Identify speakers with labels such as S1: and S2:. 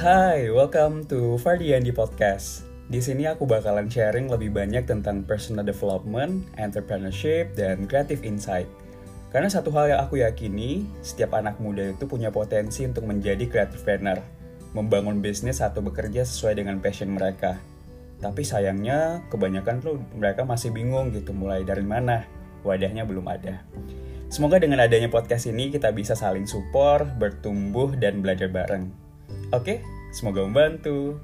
S1: Hai, welcome to Fardiandi Podcast. Di sini aku bakalan sharing lebih banyak tentang personal development, entrepreneurship, dan creative insight. Karena satu hal yang aku yakini, setiap anak muda itu punya potensi untuk menjadi creative planner, membangun bisnis atau bekerja sesuai dengan passion mereka. Tapi sayangnya, kebanyakan tuh mereka masih bingung gitu mulai dari mana, wadahnya belum ada. Semoga dengan adanya podcast ini kita bisa saling support, bertumbuh, dan belajar bareng. Oke, semoga membantu.